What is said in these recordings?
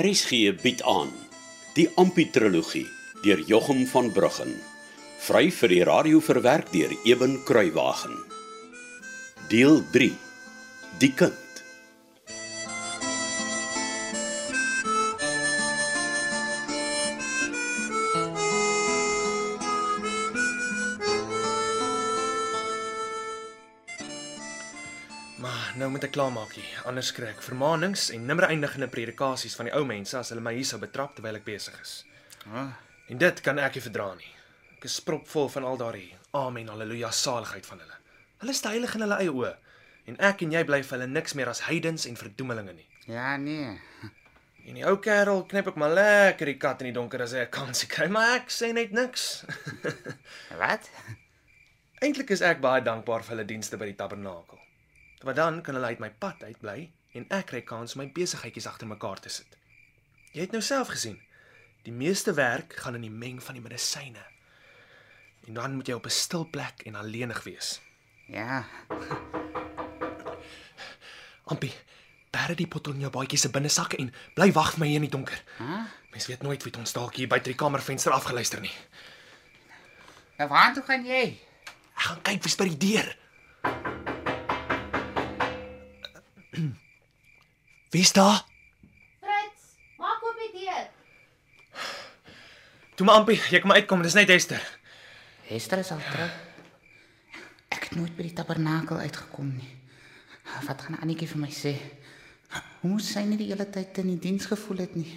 RSG bied aan die Amputrologie deur Jochum van Bruggen. Vry vir die radio verwerk deur Eben Kruiwagen. Deel 3. Die kind. Nou moet ek klaarmaak hier. Anders kry ek vermaanings en nimmer eindigende predikasies van die ou mense as hulle my hier sou betrap terwyl ek besig is. Ah, En dit kan ek nie verdra nie. Ek is propvol van al daardie amen, haleluja saligheid van hulle. Hulle is heilig in hulle eie oë. En ek en jy bly vir hulle niks meer as heidens en verdoemelinge nie. ja nee. En die ou kerel knip ek maar lekker die kat in die donker as hy 'n kansie kry, maar ek sê net niks. Wat? Eintlik is ek baie dankbaar vir hulle dienste by die tabernakel. Want dan kan hulle uit my pad uitbly en ek kry kans om my besigheidjies agter mekaar te sit. Jy het nou self gesien. Die meeste werk gaan in die meng van die medisyne. En dan moet jy op 'n stil plek en alleenig wees. Ja. Ampie, bære die bottel in jou baadjie se binnesakke en bly wag vir my hier in die donker. Hæ? Mens weet nooit wie ons dalk hier buite die kamervenster afgeluister nie. Nou waar toe gaan jy? Ek gaan kyk wie's by die deur. Wie's daar? Fritz, maak oop die deur. Toe maar Ampie, jy kan maar uitkom, dis net Esther. Esther is al terug. Ek het nooit by die tabernakel uitgekom nie. Wat gaan Annetjie vir my sê? Hoe moes sy nie die hele tyd in die diens gevoel het nie?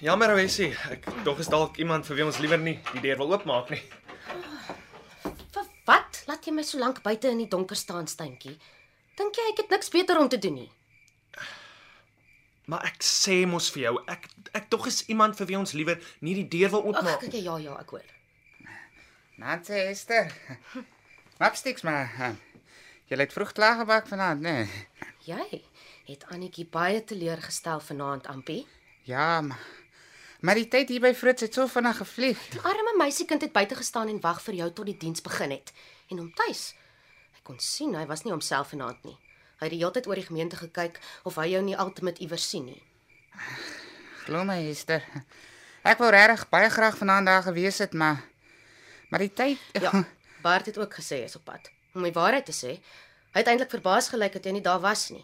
Jammer Wessie, ek dog is dalk iemand vir wie ons liewer nie die deur wil oopmaak nie. Laat jy my so lank buite in die donker staan, Steentjie. Dink jy ek het niks beter om te doen nie? Maar ek sê mos vir jou, ek ek tog is iemand vir wie ons liewer nie die deur wil Ag, oopmaak. kyk ja ja, ek hoor. Nancy Esther. Mapsticks maar. huh. Jy het vroeg klaar gebak vanaand, né? Nee. Jy het Annetjie baie teleurgestel vanaand, Ampie. Ja, maar maar die tyd hier by Fritz het so vinnig gevlieg. Die arme meisiekind het buite gestaan en wag vir jou tot die diens begin het. En hom tuis. Ek kon sien hy was nie homself vanaand nie. Hy het die hele tyd oor die gemeente gekyk of hy jou nie altyd iewers sien nie. Glo my, Esther. Ek wou regtig baie graag vanaand daar gewees het, maar maar die tyd Ja, Bart het ook gesê hy is op pad. Om my waarheid te sê, hy het eintlik verbaas gelyk dat jy nie daar was nie.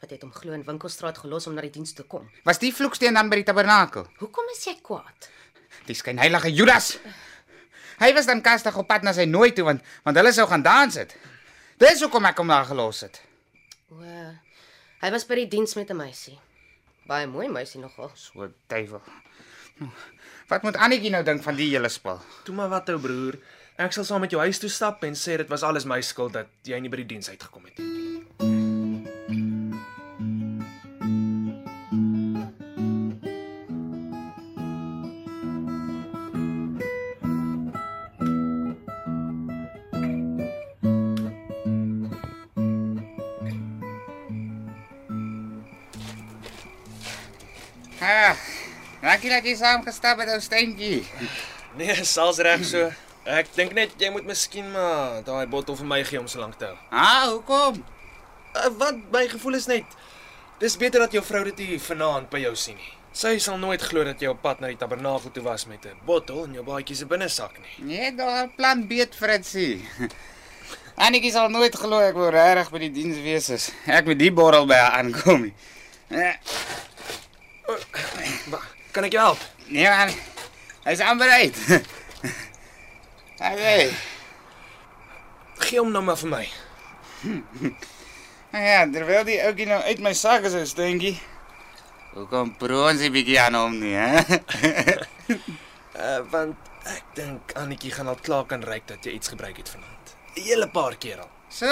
Wat het hom glo in Winkelstraat gelos om na die diens te kom. was die vloeksteen dan by die tabernakel. Hoekom is jy kwaad? Die skynheilige Judas. Hy was dan kastig op pad na sy nooi toe want want hulle sou gaan dans het. Dis hoekom ek hom daar gelos het. O, hy was by die diens met 'n meisie. Baie mooi meisie nogal. So duiwel. Wat moet Annetjie nou dink van die hele spel? Toe maar wat ou broer. Ek sal saam met jou huis toe stap en sê dit was alles my skuld dat jy nie by die diens uitgekom het nie. Ah, dankie dat jy saam gestap het ou steentjie. Nee, sal's reg so. Ek dink net jy moet miskien maar daai bottel vir my gee om so lank te hou. Ah, hoekom? Uh, want my gevoel is net dis beter dat jou vrou dit nie vanaand by jou sien nie. Sy sal nooit glo dat jy op pad na die tabernakel toe was met 'n bottel in jou baadjie se binnesak nie. Nee, daar plan beet Fritsie. Annetjie sal nooit glo ek wou regtig by die diens wees is. Ek met die borrel by haar aankom. nie. Kan ek jou help? Nee man. Hy's aanbereid. Hey. Gee hom nou maar vir my. Nou Ja, terwyl die ouetjie nou uit my sak is, is dingetjie. Hoekom proons jy bietjie aan hom nie, hè? Uh want ek dink Annetjie gaan al klaar kan ryk dat jy iets gebruik het vanaand. 'n Hele paar keer al. So.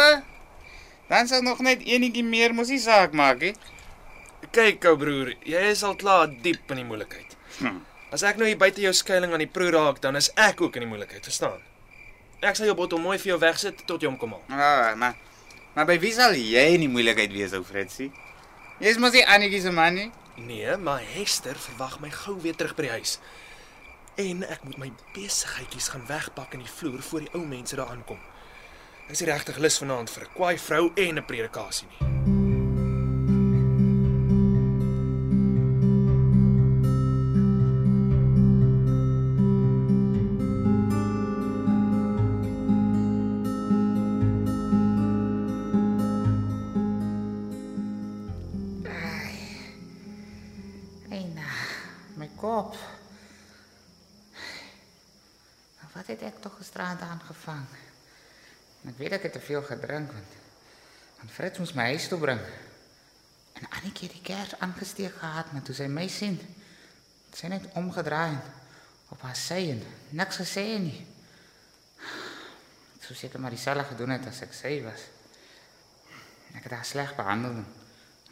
Dan sal nog net enetjie meer mos die saak maak, hè? Kyk ou broer, jy is al klaar diep in die moeilikheid. Hm. As ek nou hier buite jou skuilings aan die proe raak, dan is ek ook in die moeilikheid, verstaan? Ek sal jou bottel mooi vir jou wegsit tot jy hom kom haal. Ja, maar maar by wie sal jy in die moeilikheid wees, ou Fritsie? Jy's mos nie Annetjie se man nie. Nee, maar Hester verwag my gou weer terug by die huis. En ek moet my besigheidjies gaan wegpak in die vloer voor die ou mense daar aankom. Is nie regtig lus vanaand vir 'n kwaai vrou en 'n predikasie nie. Kop. Nou, Wat het ek tog gisterand aangevang? Ek weet ek het te veel gedrink want want Fritz moes my huis toe bring. En Annetjie het die kers aangesteek gehad, maar toe sy my sien, sy net omgedraai en op haar sy en niks gesê nie. Ek sou seker maar dieselfde gedoen het as ek sy was. Ek het haar sleg behandel en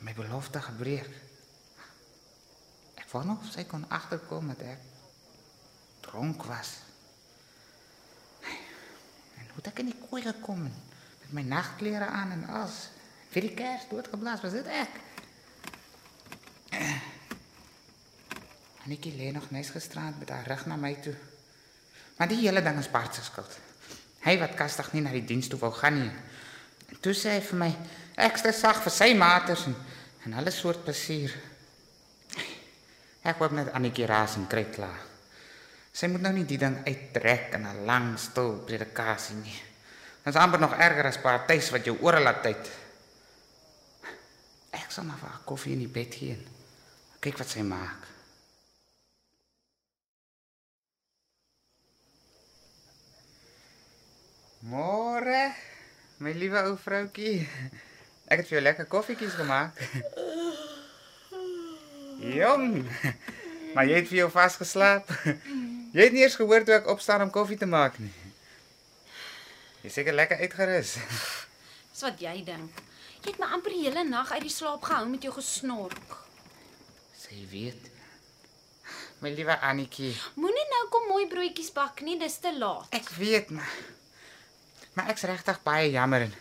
my belofte gebreek. Of sy kon agterkom dat ek dronk was. En hoe ek in die kooi gekom met my nagklere aan en as vir die kers doodgeblaas was dit ek. Ek lê nog nes gisterand met haar rug na my toe. Maar die hele ding is Bart se skuld. Hy wat kastig nie na die diens toe wou gaan nie. En toe sê hy vir my ekstra sag vir sy maters en en alles soort plesier. Ek wou net Annetjie raas en kry klaar. Sy moet nou nie die ding uittrek in 'n lang stil predikasie nie. Dit is amper nog erger as partytjies wat jou ore laat tyd. Ek sal maar vir haar koffie in die bed gee. en Kyk wat sy maak. Môre, my liewe ou vroutjie. Ek het vir jou lekker koffietjies gemaak. Jong. Maar jy het vir jou vasgeslaap. Jy het nie eers gehoor toe ek opstaan om koffie te maak nie. Jy seker lekker uitgerus. Dis wat jy dink. Jy het my amper die hele nag uit die slaap gehou met jou gesnork. Sy weet. My liewe Annetjie, Moenie nou kom mooi broodjies bak nie, dis te laat. ek weet maar. Maar ek's regtig baie jammer en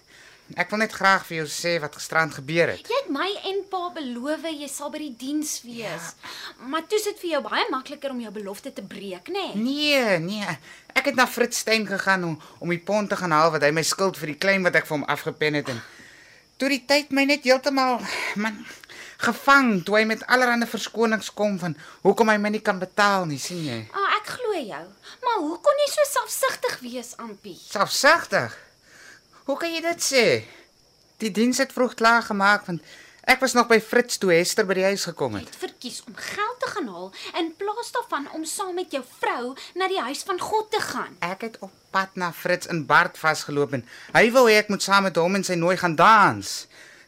ek wil net graag vir jou sê wat gisterand gebeur het. Jy het my en pa beloof jy sal by die diens wees. Ja. Maar toe sit vir jou baie makliker om jou belofte te breek, nê? Nee? Nee, nee. Ek het na Fritz Steyn gegaan om om die pond te gaan haal wat hy my skuld vir die klein wat ek vir hom afgepen het en toe die tyd my net heeltemal man gevang toe hy met allerlei verskonings kom van hoekom hy my nie kan betaal nie, sien jy? Ah, ek glo jou. Maar hoe kon jy so selfsugtig wees, Ampie? Selfsugtig. Hoe kan jy dit sê? Die diens het vroeg klaar gemaak want ek was nog by Fritz toe Hester by die huis gekom Jy het. het verkies om geld te gaan haal in plaas daarvan om saam met jou vrou na die huis van God te gaan. Ek het op pad na Fritz in Bart vasgeloop en hy wou hê ek moet saam met hom en sy nooi gaan dans.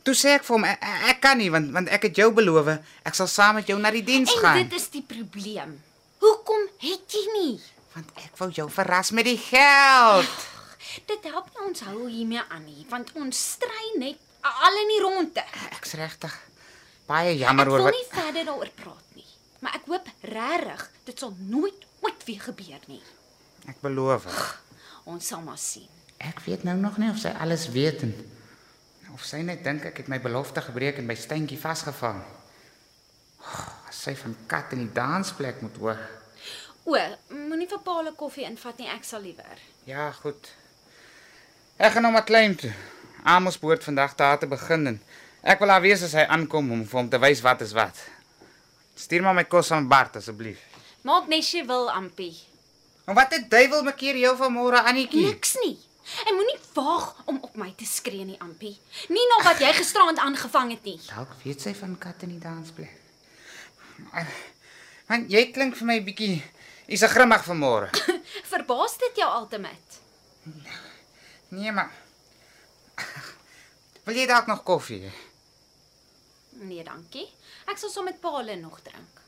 Toe sê ek vir hom ek, ek kan nie want want ek het jou beloof ek sal saam met jou na die diens En gaan. dit is die probleem. Hoekom het jy nie? Want ek wou jou verras met die geld. Dit help nie ons hou hiermee aan nie, want ons stry net al in die ronde. Ek's regtig baie jammer Ek oor wil wat nie verder daaroor praat nie, maar ek hoop regtig dit sal nooit ooit weer gebeur nie. ek beloof. Ons sal maar sien. Ek weet nou nog nie of sy alles weet en of sy net dink ek het my belofte gebreek en by Steentjie vasgevang. As sy van kat in die dansplek moet hoor. O, moenie vir Paul 'n koffie invat nie, ek sal liewer. Ja, goed. Ek gaan nou maar klein toe. Amos behoort vandag daar te begin en ek wil haar wees as hy aankom om vir hom te wys wat is wat. Stuur maar my kos aan Bart asseblief. Maak net jy wil, Ampie. En wat het duiwel maak hier jou vanmôre Annetjie? Niks nie. En moenie waag om op my te skree nie, Ampie. Nie na wat jy gisterand aangevang het nie. Dalk weet sy van kat in die dansplek. Man, jy klink vir my bietjie Is 'n grimmig vanmôre. Verbaas dit jou altemat? Nee, maar Wil jy dalk nog koffie? Nee, dankie. Ek sal saam met Paul nog drink.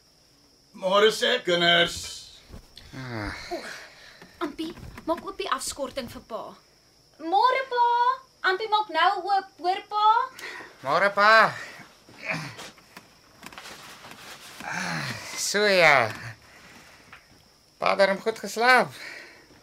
Môre sê kinders. Ampie, maak oop die afskorting vir pa. Môre pa. Ampie maak nou oop, hoor pa? Môre pa. Ah, So ja. Pa het hom goed geslaap.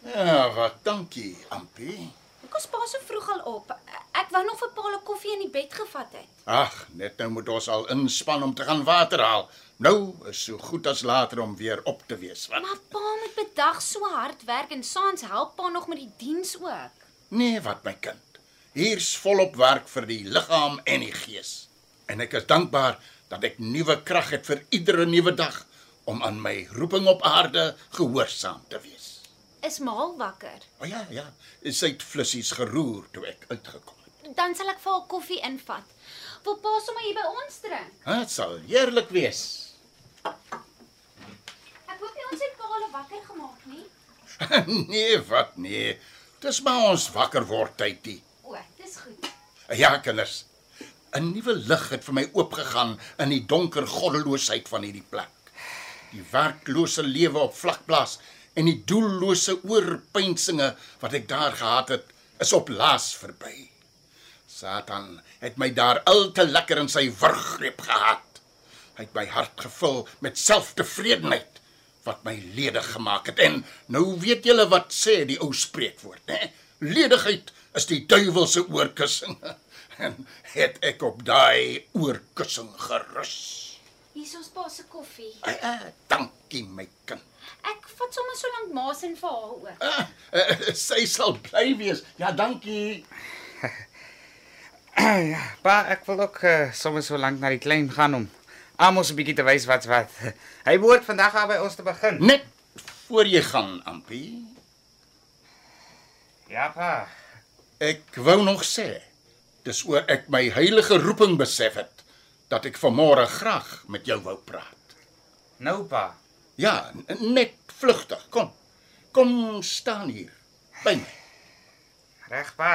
Ja, wat dankie, Ampie. Ek was pa so vroeg al op. Ek wou nog vir Paul 'n koffie in die bed gevat het. Ag, net nou moet ons al inspann om te gaan water haal. Nou is so goed as later om weer op te wees, wat? Maar pa moet bedag so hard werk en saans help pa nog met die diens ook. Nee, wat my kind. Hier's volop werk vir die liggaam en die gees. En ek is dankbaar dat ek nuwe krag het vir iedere nuwe dag om aan my roeping op aarde gehoorsaam te wees. Is Maal wakker? O ja, ja, sy het flissies geroer toe ek uitgekom het. Dan sal ek vir haar koffie invat. Wil pa sommer hier by ons drink? Dit sal heerlik wees. Ek hoop nie ons het pa al wakker gemaak nie. nee, wat nee. Dis maar ons wakker word tydie. O, dis goed. Ja, kinders. 'n Nuwe lig het vir my oopgegaan in die donker goddeloosheid van hierdie plek. Die werklose lewe op vlakplaas en die doellose oorpeinsinge wat ek daar gehad het, is op laas verby. Satan het my daar al te lekker in sy wurggreep gehad. Hy het my hart gevul met selftevredenheid wat my ledig gemaak het. En nou weet julle wat sê die ou spreekwoord, né? Ledigheid is die duiwel se oorkussing. En het ek op daai oorkussing gerus. Hier is ons pa se koffie. Ah, ah, dankie my kind. Vat sommer so lank maas en vir haar ook. Ah, uh, sy sal bly wees. Ja, dankie. ja, pa, ek wil ook uh, soms so lank na die klein gaan om Amos 'n bietjie te wys wat's wat. Hy behoort vandag al by ons te begin. Net voor jy gaan, Ampie. Ja, pa. Ek wou nog sê, dis oor ek my heilige roeping besef het dat ek vanmôre graag met jou wou praat. Nou, pa. Ja, net vlugtig. Kom. Kom staan hier by my. Reg, pa.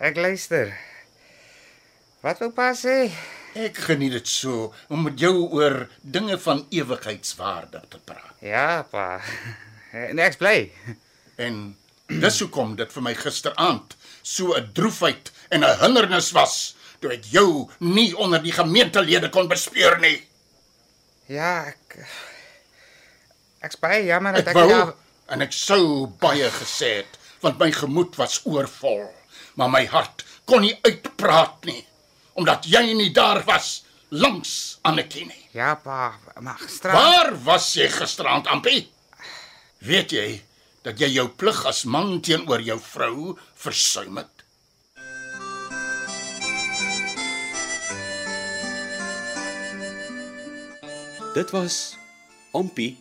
Ek luister. Wat wou pa sê? Ek geniet dit so om met jou oor dinge van ewigheidswaarde te praat. Ja, pa. En ek's bly. En dis hoekom dit vir my gisteraand so 'n droefheid en 'n hindernis was toe ek jou nie onder die gemeentelede kon bespeur nie. Ja, ek Ek's baie jammer dat Ek ek wou daar en ek sou baie gesê het want my gemoed was oorvol, maar my hart kon nie uitpraat nie omdat jy nie daar was langs Annetjie nie. Ja, pa, maar gister Waar was jy gisteraand, Ampie? Weet jy dat jy jou plig as man teenoor jou vrou versuim het? Dit was Ompie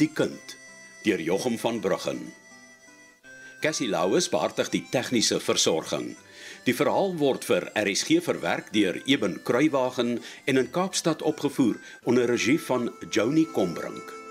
die kind deur Jochum van Bruggen. Cassie Louws beheerdig die tegniese versorging. Die verhaal word vir RSG verwerk deur Eben Kruiwagen en in Kaapstad opgevoer onder regie van Joni Combrink.